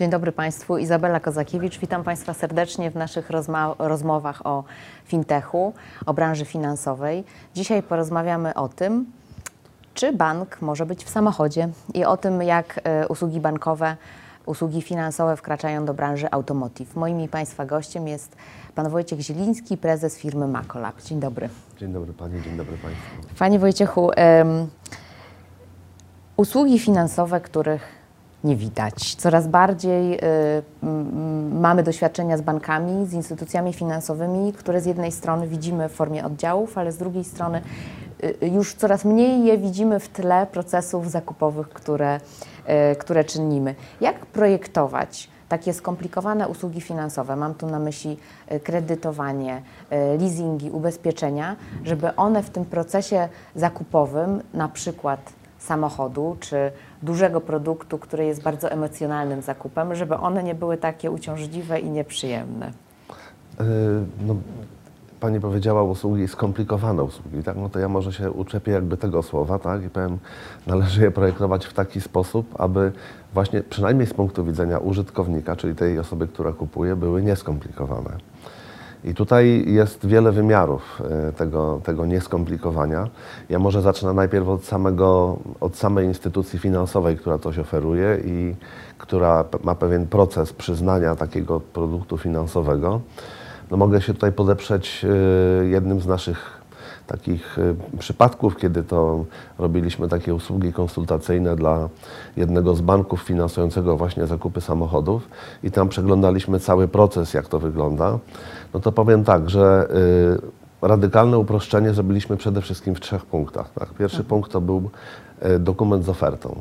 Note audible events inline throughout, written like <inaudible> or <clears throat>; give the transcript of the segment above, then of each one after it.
Dzień dobry Państwu, Izabela Kozakiewicz. Witam Państwa serdecznie w naszych rozmowach o fintechu, o branży finansowej. Dzisiaj porozmawiamy o tym, czy bank może być w samochodzie i o tym, jak e, usługi bankowe, usługi finansowe wkraczają do branży automotive. Moim i Państwa gościem jest Pan Wojciech Zieliński, prezes firmy Macolab. Dzień dobry. Dzień dobry Pani, dzień dobry Państwu. Panie Wojciechu, um, usługi finansowe, których nie widać. Coraz bardziej y, mamy doświadczenia z bankami, z instytucjami finansowymi, które z jednej strony widzimy w formie oddziałów, ale z drugiej strony y, już coraz mniej je widzimy w tle procesów zakupowych, które, y, które czynimy. Jak projektować takie skomplikowane usługi finansowe, mam tu na myśli y, kredytowanie, y, leasingi, ubezpieczenia, żeby one w tym procesie zakupowym, na przykład samochodu czy dużego produktu, który jest bardzo emocjonalnym zakupem, żeby one nie były takie uciążliwe i nieprzyjemne? Yy, no, Pani powiedziała usługi, skomplikowane usługi, tak? No to ja może się uczepię jakby tego słowa, tak? I powiem, należy je projektować w taki sposób, aby właśnie przynajmniej z punktu widzenia użytkownika, czyli tej osoby, która kupuje, były nieskomplikowane. I tutaj jest wiele wymiarów e, tego, tego nieskomplikowania. Ja może zacznę najpierw od, samego, od samej instytucji finansowej, która coś oferuje i która ma pewien proces przyznania takiego produktu finansowego. No mogę się tutaj podeprzeć e, jednym z naszych takich y, przypadków, kiedy to robiliśmy takie usługi konsultacyjne dla jednego z banków finansującego właśnie zakupy samochodów i tam przeglądaliśmy cały proces, jak to wygląda, no to powiem tak, że y, radykalne uproszczenie zrobiliśmy przede wszystkim w trzech punktach. Tak? Pierwszy mhm. punkt to był y, dokument z ofertą.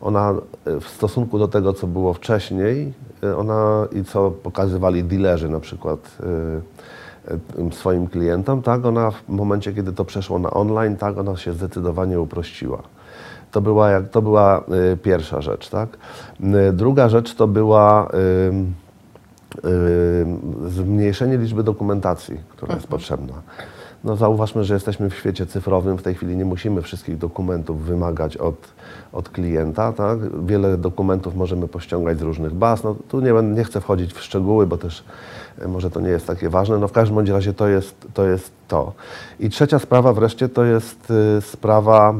Ona w stosunku do tego, co było wcześniej, ona i co pokazywali dealerzy na przykład swoim klientom, tak, ona w momencie, kiedy to przeszło na online, tak, ona się zdecydowanie uprościła. To była, jak, to była y, pierwsza rzecz, tak. Y, druga rzecz to była zmniejszenie liczby dokumentacji, która mhm. jest potrzebna. No zauważmy, że jesteśmy w świecie cyfrowym, w tej chwili nie musimy wszystkich dokumentów wymagać od, od klienta, tak? Wiele dokumentów możemy pościągać z różnych baz. No, tu nie, nie chcę wchodzić w szczegóły, bo też e, może to nie jest takie ważne. No w każdym bądź razie to jest to. Jest to. I trzecia sprawa wreszcie to jest y, sprawa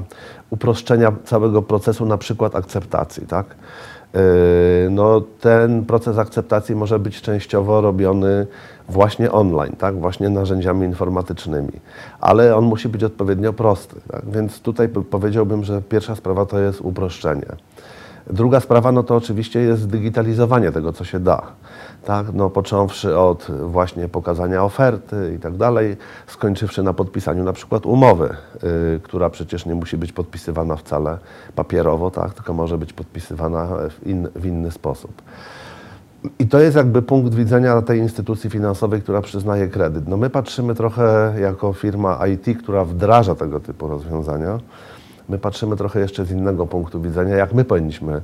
uproszczenia całego procesu, na przykład akceptacji, tak? Yy, no, ten proces akceptacji może być częściowo robiony właśnie online, tak? właśnie narzędziami informatycznymi, ale on musi być odpowiednio prosty. Tak? Więc tutaj powiedziałbym, że pierwsza sprawa to jest uproszczenie. Druga sprawa no to oczywiście jest digitalizowanie tego, co się da. Tak? No, począwszy od właśnie pokazania oferty i tak dalej, skończywszy na podpisaniu na przykład umowy, yy, która przecież nie musi być podpisywana wcale papierowo, tak? tylko może być podpisywana w, in, w inny sposób. I to jest jakby punkt widzenia tej instytucji finansowej, która przyznaje kredyt. No my patrzymy trochę jako firma IT, która wdraża tego typu rozwiązania My patrzymy trochę jeszcze z innego punktu widzenia, jak my powinniśmy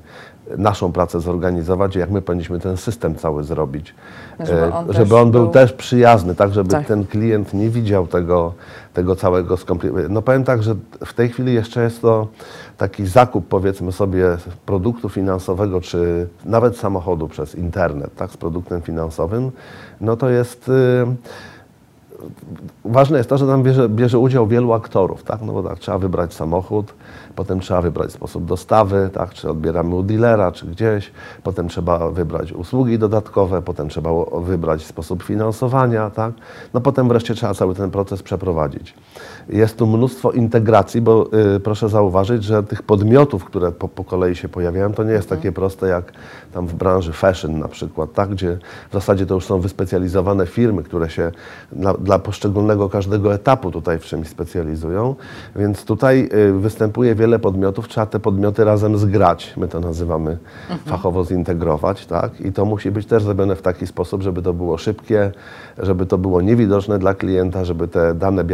naszą pracę zorganizować, jak my powinniśmy ten system cały zrobić, żeby on, żeby on był, był, też przyjazny, tak żeby tak. ten klient nie widział tego, tego całego skomplikowania. No powiem tak, że w tej chwili jeszcze jest to taki zakup powiedzmy sobie produktu finansowego, czy nawet samochodu przez internet, tak, z produktem finansowym, no to jest... Yy, ważne jest to, że tam bierze, bierze udział wielu aktorów, tak? No bo tak, trzeba wybrać samochód, potem trzeba wybrać sposób dostawy, tak? Czy odbieramy u dealera, czy gdzieś, potem trzeba wybrać usługi dodatkowe, potem trzeba wybrać sposób finansowania, tak? No potem wreszcie trzeba cały ten proces przeprowadzić. Jest tu mnóstwo integracji, bo y, proszę zauważyć, że tych podmiotów, które po, po kolei się pojawiają, to nie jest mhm. takie proste jak tam w branży fashion na przykład, tak? Gdzie w zasadzie to już są wyspecjalizowane firmy, które się dla, dla poszczególnego każdego etapu tutaj w czymś specjalizują, więc tutaj y, występuje wiele podmiotów, trzeba te podmioty razem zgrać, my to nazywamy mhm. fachowo zintegrować, tak? I to musi być też zrobione w taki sposób, żeby to było szybkie, żeby to było niewidoczne dla klienta, żeby te dane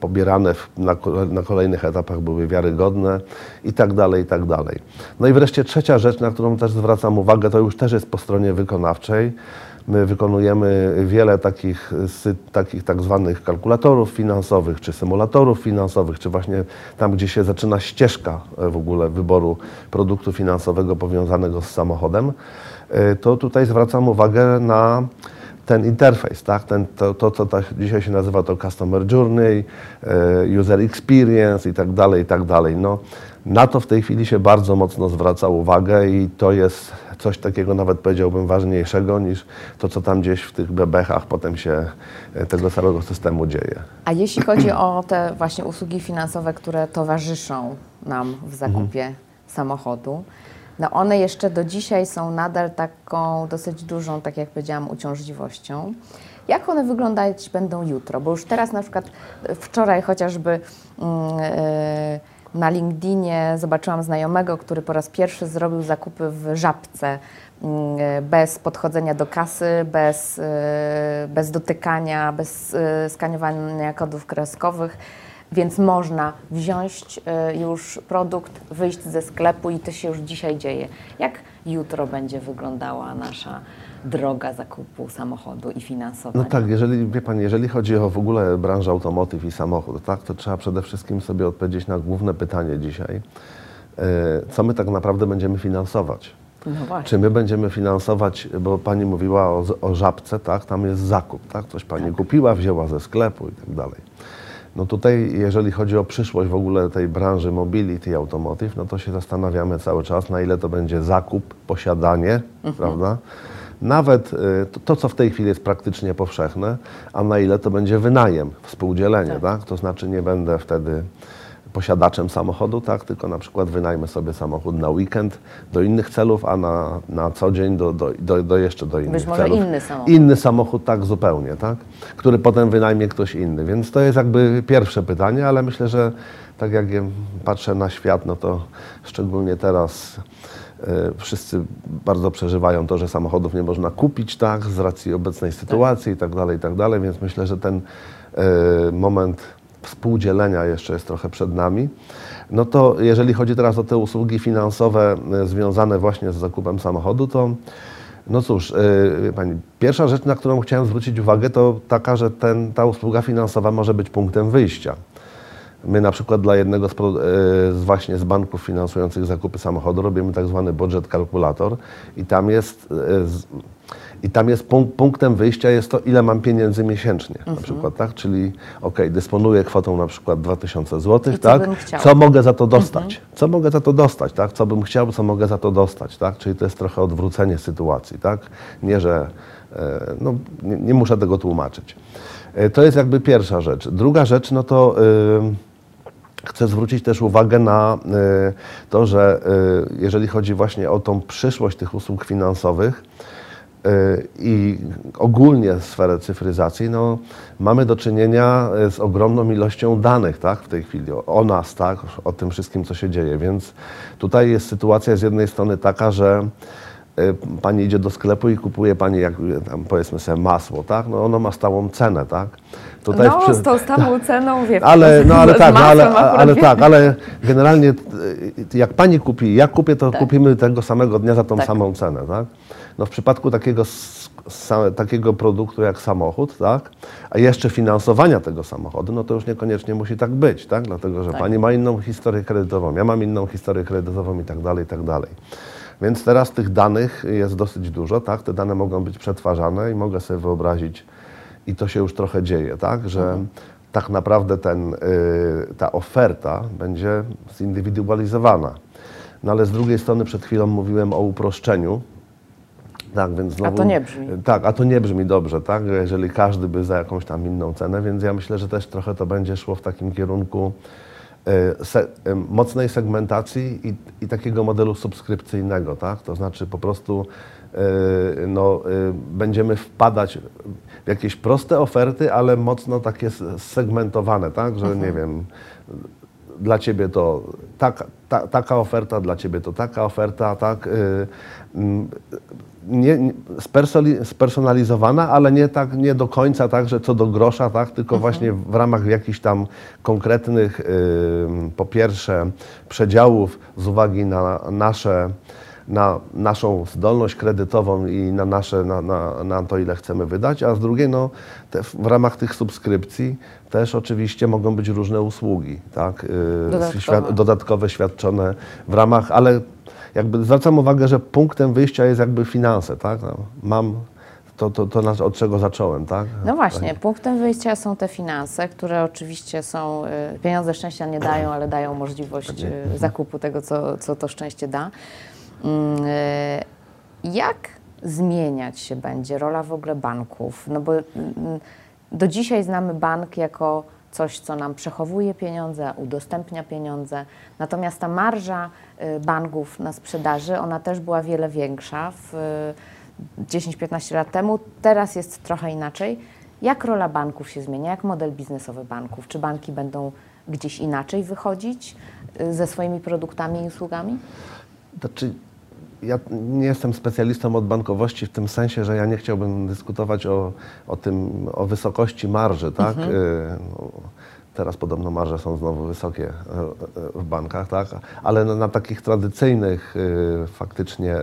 pobierane w, na, na kolejnych etapach były wiarygodne i tak dalej, i tak dalej. No i wreszcie trzecia rzecz, na którą też zwracam uwagę, to już też jest po stronie wykonawczej, My wykonujemy wiele takich, takich tak zwanych kalkulatorów finansowych, czy symulatorów finansowych, czy właśnie tam, gdzie się zaczyna ścieżka e, w ogóle wyboru produktu finansowego powiązanego z samochodem. y, to tutaj zwracam uwagę na ten interfejs, tak? ten, to, to, co tak dzisiaj się nazywa to customer journey, y, user experience i tak dalej, i tak dalej. No, na to w tej chwili się bardzo mocno zwraca uwagę i to jest coś takiego nawet powiedziałbym ważniejszego niż to, co tam gdzieś w tych bebechach potem się y, tego całego systemu dzieje. A jeśli chodzi o te właśnie usługi finansowe, które towarzyszą nam w zakupie samochodu, no one jeszcze do dzisiaj są nadal taką dosyć dużą, tak jak powiedziałam, uciążliwością. Jak one wyglądać będą jutro? Bo już teraz na przykład e, wczoraj chociażby e, na LinkedInie zobaczyłam znajomego, który po raz pierwszy zrobił zakupy w Żabce mm, bez podchodzenia do kasy, bez, e, bez dotykania, bez e, skanowania kodów kreskowych. Więc można wziąć e, już produkt, wyjść ze sklepu i to się już dzisiaj dzieje. Jak jutro będzie wyglądała nasza droga zakupu samochodu i finansowania? No tak, jeżeli, wie Pani, jeżeli chodzi o w ogóle branżę automotyw i samochód, tak, to trzeba przede wszystkim sobie odpowiedzieć na główne pytanie dzisiaj. E, Co my tak naprawdę będziemy finansować? No. Czy my będziemy finansować, bo Pani mówiła o, o żabce, tak, tam jest zakup, tak, coś Pani kupiła, wzięła ze sklepu i tak dalej. No tutaj, jeżeli chodzi o przyszłość w ogóle tej branży mobility i automotive, no to się zastanawiamy cały czas, na ile to będzie zakup, posiadanie, prawda? Nawet y, to, co w tej chwili jest praktycznie powszechne, a na ile to będzie wynajem, współdzielenie, tak? To znaczy nie będę wtedy posiadaczem samochodu, tak? tylko na przykład wynajmę sobie samochód na weekend do innych celów, a na, na co dzień do, do, do, do jeszcze do innych Być może celów. inny samochód. Inny samochód, tak zupełnie, tak? który potem wynajmie ktoś inny. Więc to jest jakby pierwsze pytanie, ale myślę, że tak jak ja patrzę na świat, no to szczególnie teraz wszyscy bardzo przeżywają to, że samochodów nie można kupić, tak, z racji obecnej sytuacji i tak dalej, i tak dalej, więc myślę, że ten e, moment współdzielenia jeszcze jest trochę przed nami. No to jeżeli chodzi teraz o te usługi finansowe e, związane właśnie z zakupem samochodu, to no cóż, e, Pani, pierwsza rzecz, na którą chciałem zwrócić uwagę, to taka, że ten, ta usługa finansowa może być punktem wyjścia. My na przykład dla jednego z, e, z właśnie z banków finansujących zakupy samochodu robimy tak zwany budżet kalkulator i tam jest, e, z, i tam jest punk- punktem wyjścia jest to, ile mam pieniędzy miesięcznie na przykład, tak? Czyli ok, dysponuję kwotą na przykład 2000 zł, I tak? Co mogę za to dostać? Co mogę za to dostać, tak? Co bym chciał, co mogę za to dostać, tak? Czyli to jest trochę odwrócenie sytuacji, tak? Nie, że e, no, nie, nie muszę tego tłumaczyć. To jest jakby pierwsza rzecz. Druga rzecz, no to ym, chcę zwrócić też uwagę na y, to, że y, jeżeli chodzi właśnie o tą przyszłość tych usług finansowych, y, i ogólnie sferę cyfryzacji, no, mamy do czynienia z ogromną ilością danych tak, w tej chwili o, nas, tak, o tym wszystkim, co się dzieje. Więc tutaj jest sytuacja z jednej strony taka, że pani idzie do sklepu i kupuje pani, jak y, tam powiedzmy sobie, masło, tak? No ono ma stałą cenę, tak? Tutaj No, przy- z tą samą <laughs> ceną, wie ale, no, ale tak, no, ale, ale tak, ale generalnie y, jak pani kupi, jak kupię, to kupimy tego samego dnia za tą Tak. samą cenę, tak? No w przypadku takiego, takiego produktu jak samochód, tak? A jeszcze finansowania tego samochodu, no to już niekoniecznie musi tak być, tak? Dlatego, że Tak. pani ma inną historię kredytową, ja mam inną historię kredytową i tak dalej, i tak dalej. Więc teraz tych danych jest dosyć dużo, tak? Te dane mogą być przetwarzane i mogę sobie wyobrazić, i to się już trochę dzieje, tak? Że tak naprawdę ten, y, ta oferta będzie zindywidualizowana. No ale z drugiej strony przed chwilą mówiłem o uproszczeniu. Tak, więc znowu, to nie brzmi. Tak, a to nie brzmi dobrze, tak? Jeżeli każdy by za jakąś tam inną cenę, więc ja myślę, że też trochę to będzie szło w takim kierunku se, y, mocnej segmentacji i, i takiego modelu subskrypcyjnego, tak? To znaczy po prostu y, no, będziemy wpadać w jakieś proste oferty, ale mocno takie segmentowane, tak? Że nie wiem, dla Ciebie to taka, ta, taka oferta, dla Ciebie to taka oferta, tak? Nie, spersonalizowana, ale nie, tak, nie do końca tak, że co do grosza, tak? tylko właśnie w ramach jakichś tam konkretnych, y, po pierwsze, przedziałów z uwagi na nasze na naszą zdolność kredytową i na, nasze, na, na, na to, ile chcemy wydać, a z drugiej, no, w ramach tych subskrypcji też oczywiście mogą być różne usługi, tak? y, Dodatkowe. świad- dodatkowe świadczone w ramach, ale jakby zwracam uwagę, że punktem wyjścia jest jakby finanse, tak? No, mam to, to, to od czego zacząłem, tak? No właśnie, punktem wyjścia są te finanse, które oczywiście są, y, pieniądze szczęścia nie dają, ale dają możliwość y, zakupu tego, co, co to szczęście da. Mm, y, Jak zmieniać się będzie rola w ogóle banków? No bo mm, do dzisiaj znamy bank jako coś, co nam przechowuje pieniądze, udostępnia pieniądze. Natomiast ta marża y, banków na sprzedaży, ona też była wiele większa w y, 10-15 lat temu. Teraz jest trochę inaczej. Jak rola banków się zmienia? Jak model biznesowy banków? Czy banki będą gdzieś inaczej wychodzić y, ze swoimi produktami i usługami? Znaczy, ja nie jestem specjalistą od bankowości w tym sensie, że ja nie chciałbym dyskutować o, o tym, o wysokości marży, tak? Y, No, teraz podobno marże są znowu wysokie y, y, w bankach, tak? Ale na, na takich tradycyjnych, faktycznie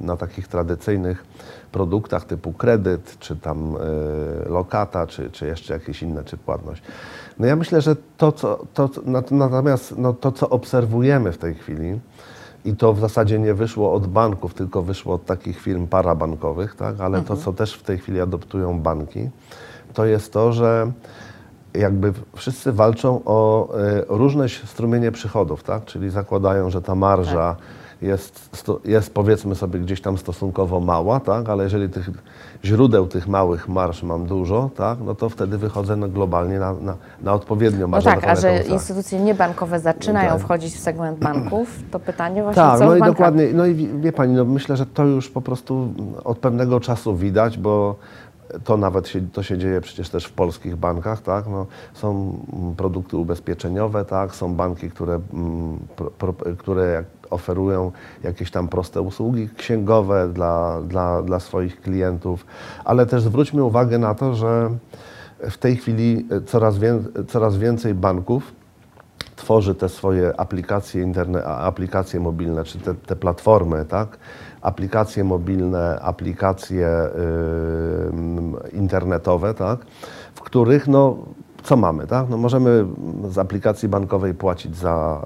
na takich tradycyjnych produktach typu kredyt, czy tam lokata, czy, czy jeszcze jakieś inne, czy płatność. No ja myślę, że to, co, to, natomiast no, to, co obserwujemy w tej chwili, i to w zasadzie nie wyszło od banków, tylko wyszło od takich firm parabankowych, tak? ale to, co też w tej chwili adoptują banki, to jest to, że jakby wszyscy walczą o e, różne strumienie przychodów, tak? czyli zakładają, że ta marża jest, jest powiedzmy sobie gdzieś tam stosunkowo mała, tak? ale jeżeli tych źródeł tych małych marż mam dużo, tak? no to wtedy wychodzę no, globalnie na, na, na odpowiednią No marzę. tak, a że instytucje niebankowe zaczynają Tak. wchodzić w segment banków, to pytanie właśnie, Tak, co no i bankach? dokładnie, no i wie- Pani, no myślę, że to już po prostu od pewnego czasu widać, bo to nawet się, to się dzieje przecież też w polskich bankach, tak? No, są produkty ubezpieczeniowe, tak? Są banki, które, mm, pro, pro, które jak oferują jakieś tam proste usługi księgowe dla, dla, dla swoich klientów, ale też zwróćmy uwagę na to, że w tej chwili coraz, wię, coraz więcej banków tworzy te swoje aplikacje, interne, aplikacje mobilne, czy te, te platformy, tak? Aplikacje mobilne, aplikacje ym, internetowe, tak? W których, no, co mamy, tak? No, możemy z aplikacji bankowej płacić za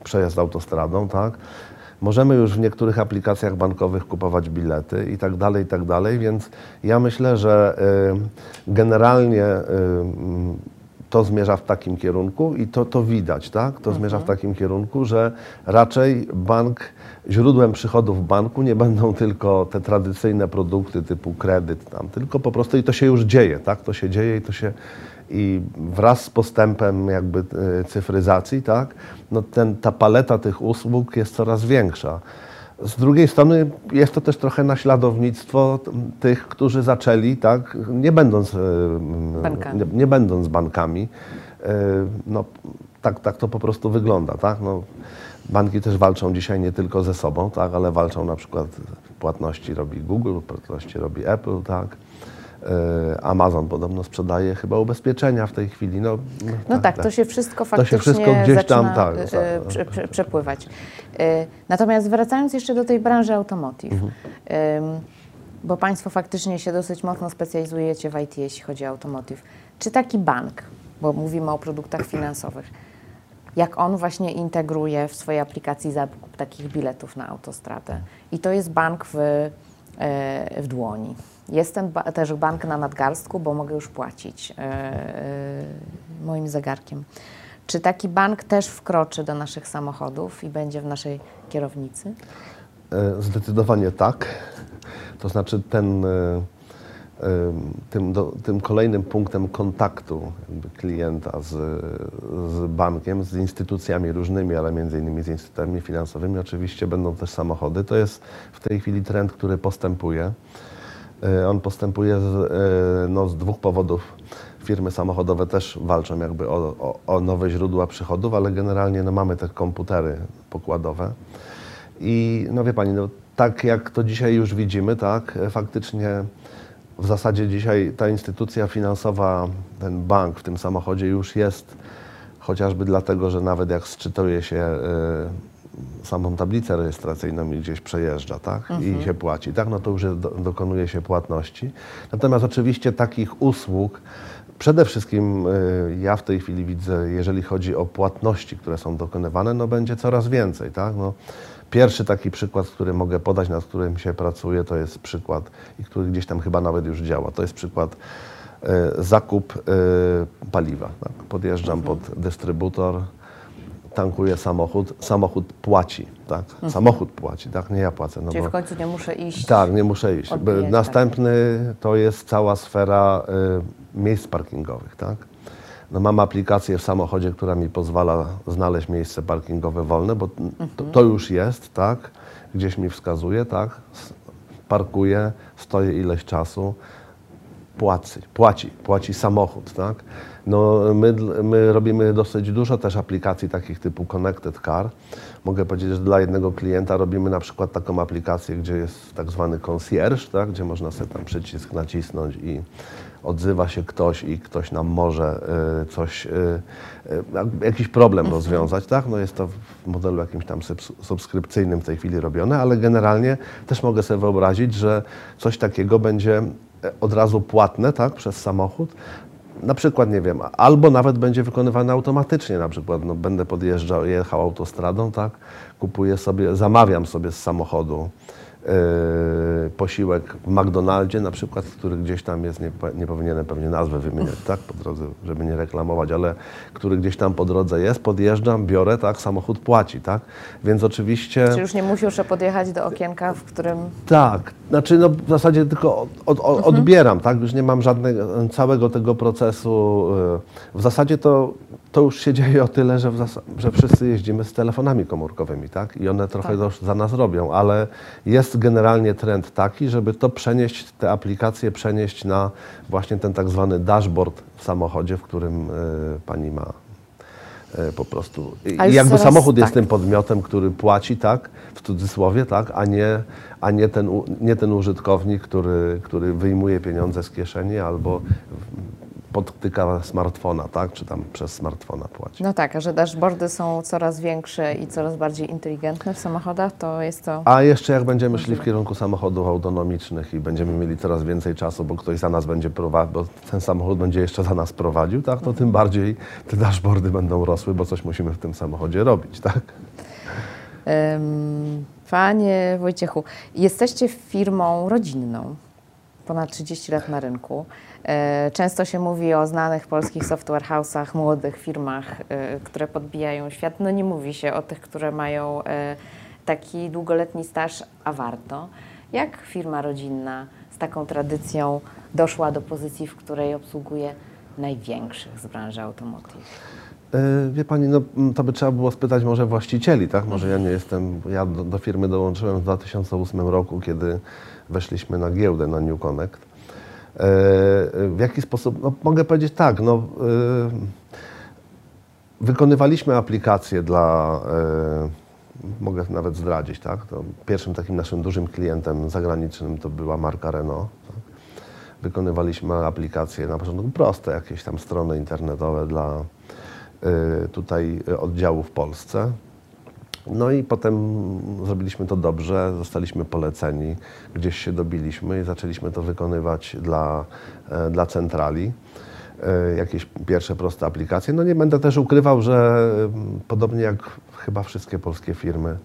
e, przejazd autostradą, tak? Możemy już w niektórych aplikacjach bankowych kupować bilety i tak dalej, i tak dalej, więc ja myślę, że y, generalnie mm, to zmierza w takim kierunku i to, to widać, tak? To zmierza w takim kierunku, że raczej bank, źródłem przychodów banku nie będą tylko te tradycyjne produkty typu kredyt tam, tylko po prostu i to się już dzieje, tak? To się dzieje i to się i wraz z postępem jakby e, cyfryzacji, tak? No ten, ta paleta tych usług jest coraz większa. Z drugiej strony jest to też trochę naśladownictwo tych, którzy zaczęli, tak, nie będąc, e, Bankami. nie, nie będąc bankami. E, No, tak, tak to po prostu wygląda. Tak? No, banki też walczą dzisiaj nie tylko ze sobą, tak, ale walczą na przykład płatności robi Google, płatności robi Apple, tak. E, Amazon podobno sprzedaje chyba ubezpieczenia w tej chwili. No, No tak, to się wszystko To się faktycznie wszystko gdzieś tam, tak, y, prze, prze, przepływać. Y, Natomiast wracając jeszcze do tej branży automotive, Mhm. bo Państwo faktycznie się dosyć mocno specjalizujecie w IT, jeśli chodzi o automotive. Czy taki bank, bo mówimy o produktach <clears throat> finansowych, jak on właśnie integruje w swojej aplikacji zakup takich biletów na autostradę. I to jest bank w, e, w dłoni. Jest ten ba- też bank na nadgarstku, bo mogę już płacić e, moim zegarkiem. Czy taki bank też wkroczy do naszych samochodów i będzie w naszej kierownicy? E, Zdecydowanie tak. To znaczy ten, tym, do, tym kolejnym punktem kontaktu klienta z, z bankiem, z instytucjami różnymi, ale między innymi z instytucjami finansowymi oczywiście będą też samochody. To jest w tej chwili trend, który postępuje. E, On postępuje z, e, no, z dwóch powodów. Firmy samochodowe też walczą jakby o, o, o nowe źródła przychodów, ale generalnie no, mamy te komputery pokładowe. I no wie Pani, no, tak jak to dzisiaj już widzimy, tak, e, faktycznie w zasadzie dzisiaj ta instytucja finansowa, ten bank w tym samochodzie już jest, chociażby dlatego, że nawet jak sczytuje się samą tablicę rejestracyjną i gdzieś przejeżdża, tak, i się płaci, tak, no to już do, dokonuje się płatności. Natomiast oczywiście takich usług Przede wszystkim y, ja w tej chwili widzę, jeżeli chodzi o płatności, które są dokonywane, no będzie coraz więcej. Tak? No, pierwszy taki przykład, który mogę podać, nad którym się pracuje, to jest przykład, i który gdzieś tam chyba nawet już działa, to jest przykład y, zakup y, paliwa. Tak? Podjeżdżam pod dystrybutor, tankuję samochód, samochód płaci. Tak? Samochód płaci, tak? nie ja płacę. No Czyli bo- w końcu nie muszę iść. tak, nie muszę iść. Odbijać, tak. Następny to jest cała sfera y, miejsc parkingowych, tak? No mam aplikację w samochodzie, która mi pozwala znaleźć miejsce parkingowe wolne, bo to, to już jest, tak? Gdzieś mi wskazuje, tak? Parkuję, stoję ileś czasu, płaci, płaci, płaci samochód, tak? No, my, my robimy dosyć dużo też aplikacji takich typu Connected Car. Mogę powiedzieć, że dla jednego klienta robimy na przykład taką aplikację, gdzie jest tak zwany concierge, tak? gdzie można sobie tam przycisk nacisnąć i odzywa się ktoś i ktoś nam może y, coś, y, y, jakiś problem rozwiązać, tak? No jest to w modelu jakimś tam subs- subskrypcyjnym w tej chwili robione, ale generalnie też mogę sobie wyobrazić, że coś takiego będzie od razu płatne, tak? Przez samochód. Na przykład, nie wiem, albo nawet będzie wykonywane automatycznie, na przykład no, będę podjeżdżał, jechał autostradą, tak? Kupuję sobie, zamawiam sobie z samochodu posiłek w McDonaldzie na przykład, który gdzieś tam jest, nie, nie powinienem pewnie nazwę wymieniać, tak, po drodze, żeby nie reklamować, ale który gdzieś tam po drodze jest, podjeżdżam, biorę, tak, samochód płaci, tak, więc oczywiście... Czy już nie muszę podjechać do okienka, w którym Tak, znaczy no w zasadzie tylko od, od, od, odbieram, tak? Już nie mam żadnego, całego tego procesu. y, W zasadzie to, to już się dzieje o tyle, że, że wszyscy jeździmy z telefonami komórkowymi, tak? I one trochę Tak. za nas robią, ale jest generalnie trend taki, żeby to przenieść, te aplikacje przenieść na właśnie ten tak zwany dashboard w samochodzie, w którym y, pani ma y, po prostu. I jakby samochód jest tak. tym podmiotem, który płaci, tak, w cudzysłowie, tak, a nie, a nie, ten, nie ten użytkownik, który, który wyjmuje pieniądze z kieszeni albo w- podtyka smartfona, tak, czy tam przez smartfona płaci. No tak, a że dashboardy są coraz większe i coraz bardziej inteligentne w samochodach, to jest to. A jeszcze jak będziemy szli w kierunku samochodów autonomicznych i będziemy mieli coraz więcej czasu, bo ktoś za nas będzie prowadził, bo ten samochód będzie jeszcze za nas prowadził, tak, to tym bardziej te dashboardy będą rosły, bo coś musimy w tym samochodzie robić, tak. Panie Wojciechu, jesteście firmą rodzinną, ponad 30 lat na rynku. E, Często się mówi o znanych polskich software house'ach, młodych firmach, e, które podbijają świat. No nie mówi się o tych, które mają e, taki długoletni staż, a warto. Jak firma rodzinna z taką tradycją doszła do pozycji, w której obsługuje największych z branży automotive? Wie Pani, no, to by trzeba było spytać może właścicieli, tak? Może ja nie jestem, ja do, do firmy dołączyłem w 2008 roku, kiedy weszliśmy na giełdę, na New Connect. E, W jaki sposób, no, mogę powiedzieć tak, no, e, wykonywaliśmy aplikacje dla, e, mogę nawet zdradzić, tak? To pierwszym takim naszym dużym klientem zagranicznym to była marka Renault. Tak? Wykonywaliśmy aplikacje na początku proste, jakieś tam strony internetowe dla tutaj oddziału w Polsce. No i potem zrobiliśmy to dobrze, zostaliśmy poleceni, gdzieś się dobiliśmy i zaczęliśmy to wykonywać dla, e, dla centrali. E, Jakieś pierwsze proste aplikacje. No nie będę też ukrywał, że podobnie jak chyba wszystkie polskie firmy,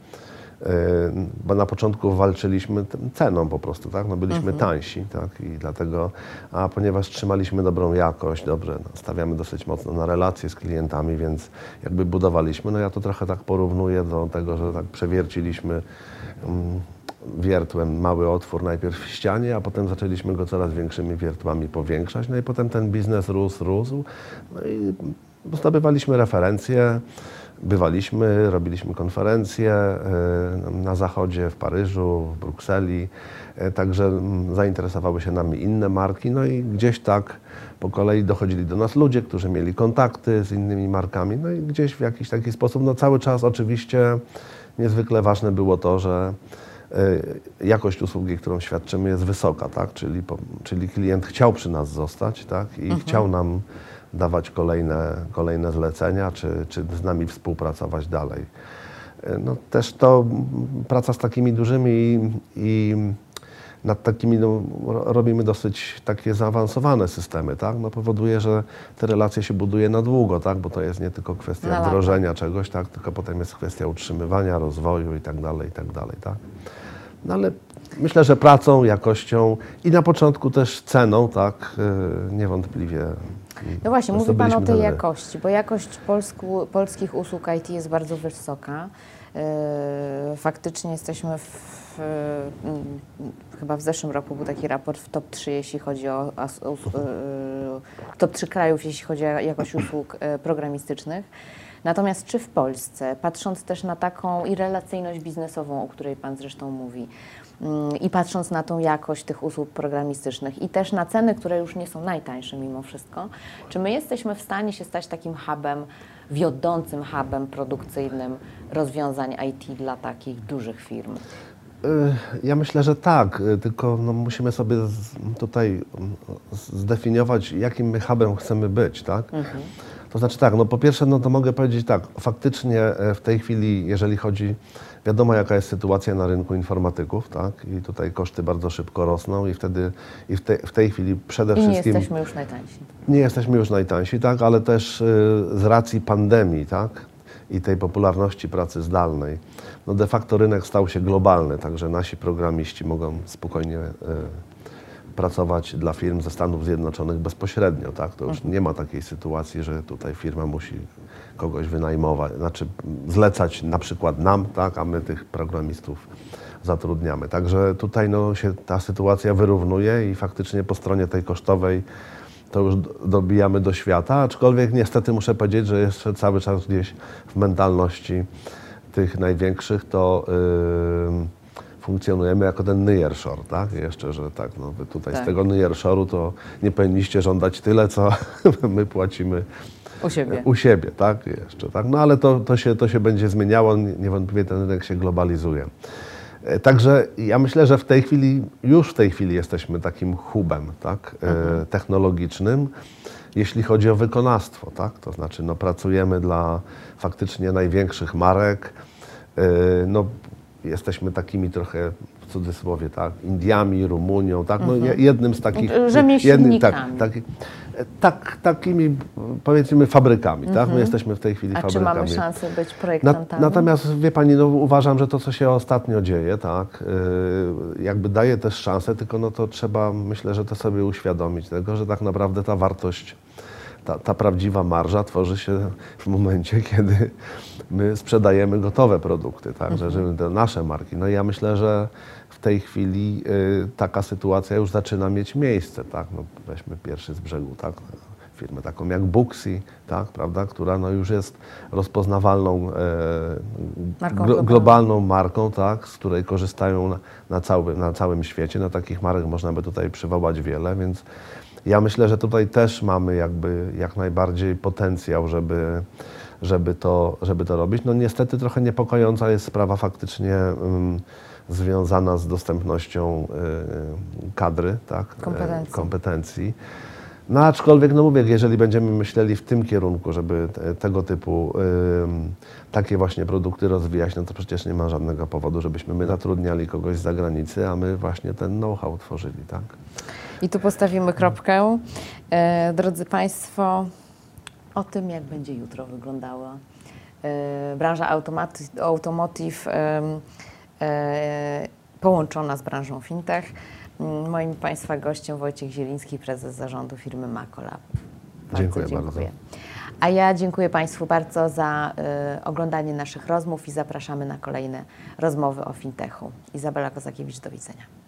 bo na początku walczyliśmy ceną po prostu, tak? No byliśmy tańsi, tak? I dlatego, a ponieważ trzymaliśmy dobrą jakość, dobrze, no, stawiamy dosyć mocno na relacje z klientami, więc jakby budowaliśmy, no ja to trochę tak porównuję do tego, że tak przewierciliśmy mm, wiertłem mały otwór najpierw w ścianie, a potem zaczęliśmy go coraz większymi wiertłami powiększać, no i potem ten biznes rósł, rósł, no i zdobywaliśmy referencje, bywaliśmy, robiliśmy konferencje e, na zachodzie, w Paryżu, w Brukseli, e, także zainteresowały się nami inne marki, no i gdzieś tak po kolei dochodzili do nas ludzie, którzy mieli kontakty z innymi markami, no i gdzieś w jakiś taki sposób, no cały czas oczywiście niezwykle ważne było to, że e, jakość usługi, którą świadczymy jest wysoka, tak? czyli, po, czyli klient chciał przy nas zostać tak? i chciał nam dawać kolejne, kolejne zlecenia, czy, czy z nami współpracować dalej. E, No, też to praca z takimi dużymi i, i nad takimi, no, ro- robimy dosyć takie zaawansowane systemy, tak? No powoduje, że te relacje się buduje na długo, tak? Bo to jest nie tylko kwestia Na lata. wdrożenia czegoś, tak? Tylko potem jest kwestia utrzymywania, rozwoju i tak dalej, i tak dalej, tak? No ale myślę, że pracą, jakością i na początku też ceną, tak? Yy, niewątpliwie. No właśnie, mówi Pan o tej jakości, bo jakość polsku, polskich usług IT jest bardzo wysoka. Yy, Faktycznie jesteśmy w, mm, chyba w zeszłym roku był taki raport w top 3, jeśli chodzi o yy, top 3 krajów, jeśli chodzi o jakość usług yy, programistycznych. Natomiast czy w Polsce, patrząc też na taką i biznesową, o której Pan zresztą mówi, mm, i patrząc na tą jakość tych usług programistycznych i też na ceny, które już nie są najtańsze mimo wszystko, czy my jesteśmy w stanie się stać takim hubem, wiodącym hubem produkcyjnym rozwiązań IT dla takich dużych firm? Y, Ja myślę, że tak, y, tylko no, musimy sobie tutaj mm, zdefiniować, jakim my hubem chcemy być, tak? To znaczy tak, no po pierwsze, no to mogę powiedzieć tak, faktycznie e, w tej chwili, jeżeli chodzi, wiadomo jaka jest sytuacja na rynku informatyków, tak? I tutaj koszty bardzo szybko rosną i wtedy, i w, te, w tej chwili przede I nie wszystkim... jesteśmy już najtańsi. Nie jesteśmy już najtańsi, tak, ale też y, z racji pandemii, tak, i tej popularności pracy zdalnej, no de facto rynek stał się globalny, także nasi programiści mogą spokojnie y, pracować dla firm ze Stanów Zjednoczonych bezpośrednio, tak, to już nie ma takiej sytuacji, że tutaj firma musi kogoś wynajmować, znaczy zlecać na przykład nam, tak, a my tych programistów zatrudniamy. Także tutaj no, się ta sytuacja wyrównuje i faktycznie po stronie tej kosztowej to już dobijamy do świata, aczkolwiek niestety muszę powiedzieć, że jeszcze cały czas gdzieś w mentalności tych największych to yy, funkcjonujemy jako ten nearshore, tak? Jeszcze, że tak, no wy tutaj Tak. z tego nearshore'u to nie powinniście żądać tyle, co <laughs> my płacimy U siebie. u siebie, tak? Jeszcze, tak? No ale to, to, się, to się będzie zmieniało, nie- niewątpliwie ten rynek się globalizuje. E, Także ja myślę, że w tej chwili, już w tej chwili jesteśmy takim hubem tak? e, technologicznym, jeśli chodzi o wykonawstwo. Tak? To znaczy no, pracujemy dla faktycznie największych marek. E, No, jesteśmy takimi trochę w cudzysłowie, tak, Indiami, Rumunią, tak, no, je- jednym z takich... Rzemieślnikami. tak, tak, tak, takimi powiedzmy fabrykami, tak? My jesteśmy w tej chwili A czy fabrykami. mamy szansę być projektantami? natomiast wie Pani, no, uważam, że to, co się ostatnio dzieje, tak, yy, jakby daje też szansę, tylko no to trzeba, myślę, że to sobie uświadomić tego, że tak naprawdę ta wartość, ta, ta prawdziwa marża tworzy się w momencie, kiedy my sprzedajemy gotowe produkty, tak, że, że te nasze marki. No i ja myślę, że w tej chwili yy, taka sytuacja już zaczyna mieć miejsce, tak, no, weźmy pierwszy z brzegu, tak, firmę taką jak Booksy, tak, prawda, która no już jest rozpoznawalną, e, Marką glo- globalną. globalną marką, tak, z której korzystają na, na, cały, na całym świecie. No, takich marek można by tutaj przywołać wiele, więc ja myślę, że tutaj też mamy jakby jak najbardziej potencjał, żeby, żeby, to, żeby to robić. No niestety trochę niepokojąca jest sprawa faktycznie ym, związana z dostępnością y, kadry, tak, Kompetencji. kompetencji. No aczkolwiek, no mówię, jeżeli będziemy myśleli w tym kierunku, żeby te, tego typu ym, takie właśnie produkty rozwijać, no to przecież nie ma żadnego powodu, żebyśmy my zatrudniali kogoś z zagranicy, a my właśnie ten know-how tworzyli, tak? I tu postawimy kropkę. E, drodzy Państwo, o tym, jak będzie jutro wyglądała e, branża automotive e, połączona z branżą fintech. Mm, Moim Państwa gościem Wojciech Zieliński, prezes zarządu firmy Macolab. Bardzo Dziękuję dziękuję. bardzo. A ja dziękuję Państwu bardzo za e, oglądanie naszych rozmów i zapraszamy na kolejne rozmowy o fintechu. Izabela Kozakiewicz, do widzenia.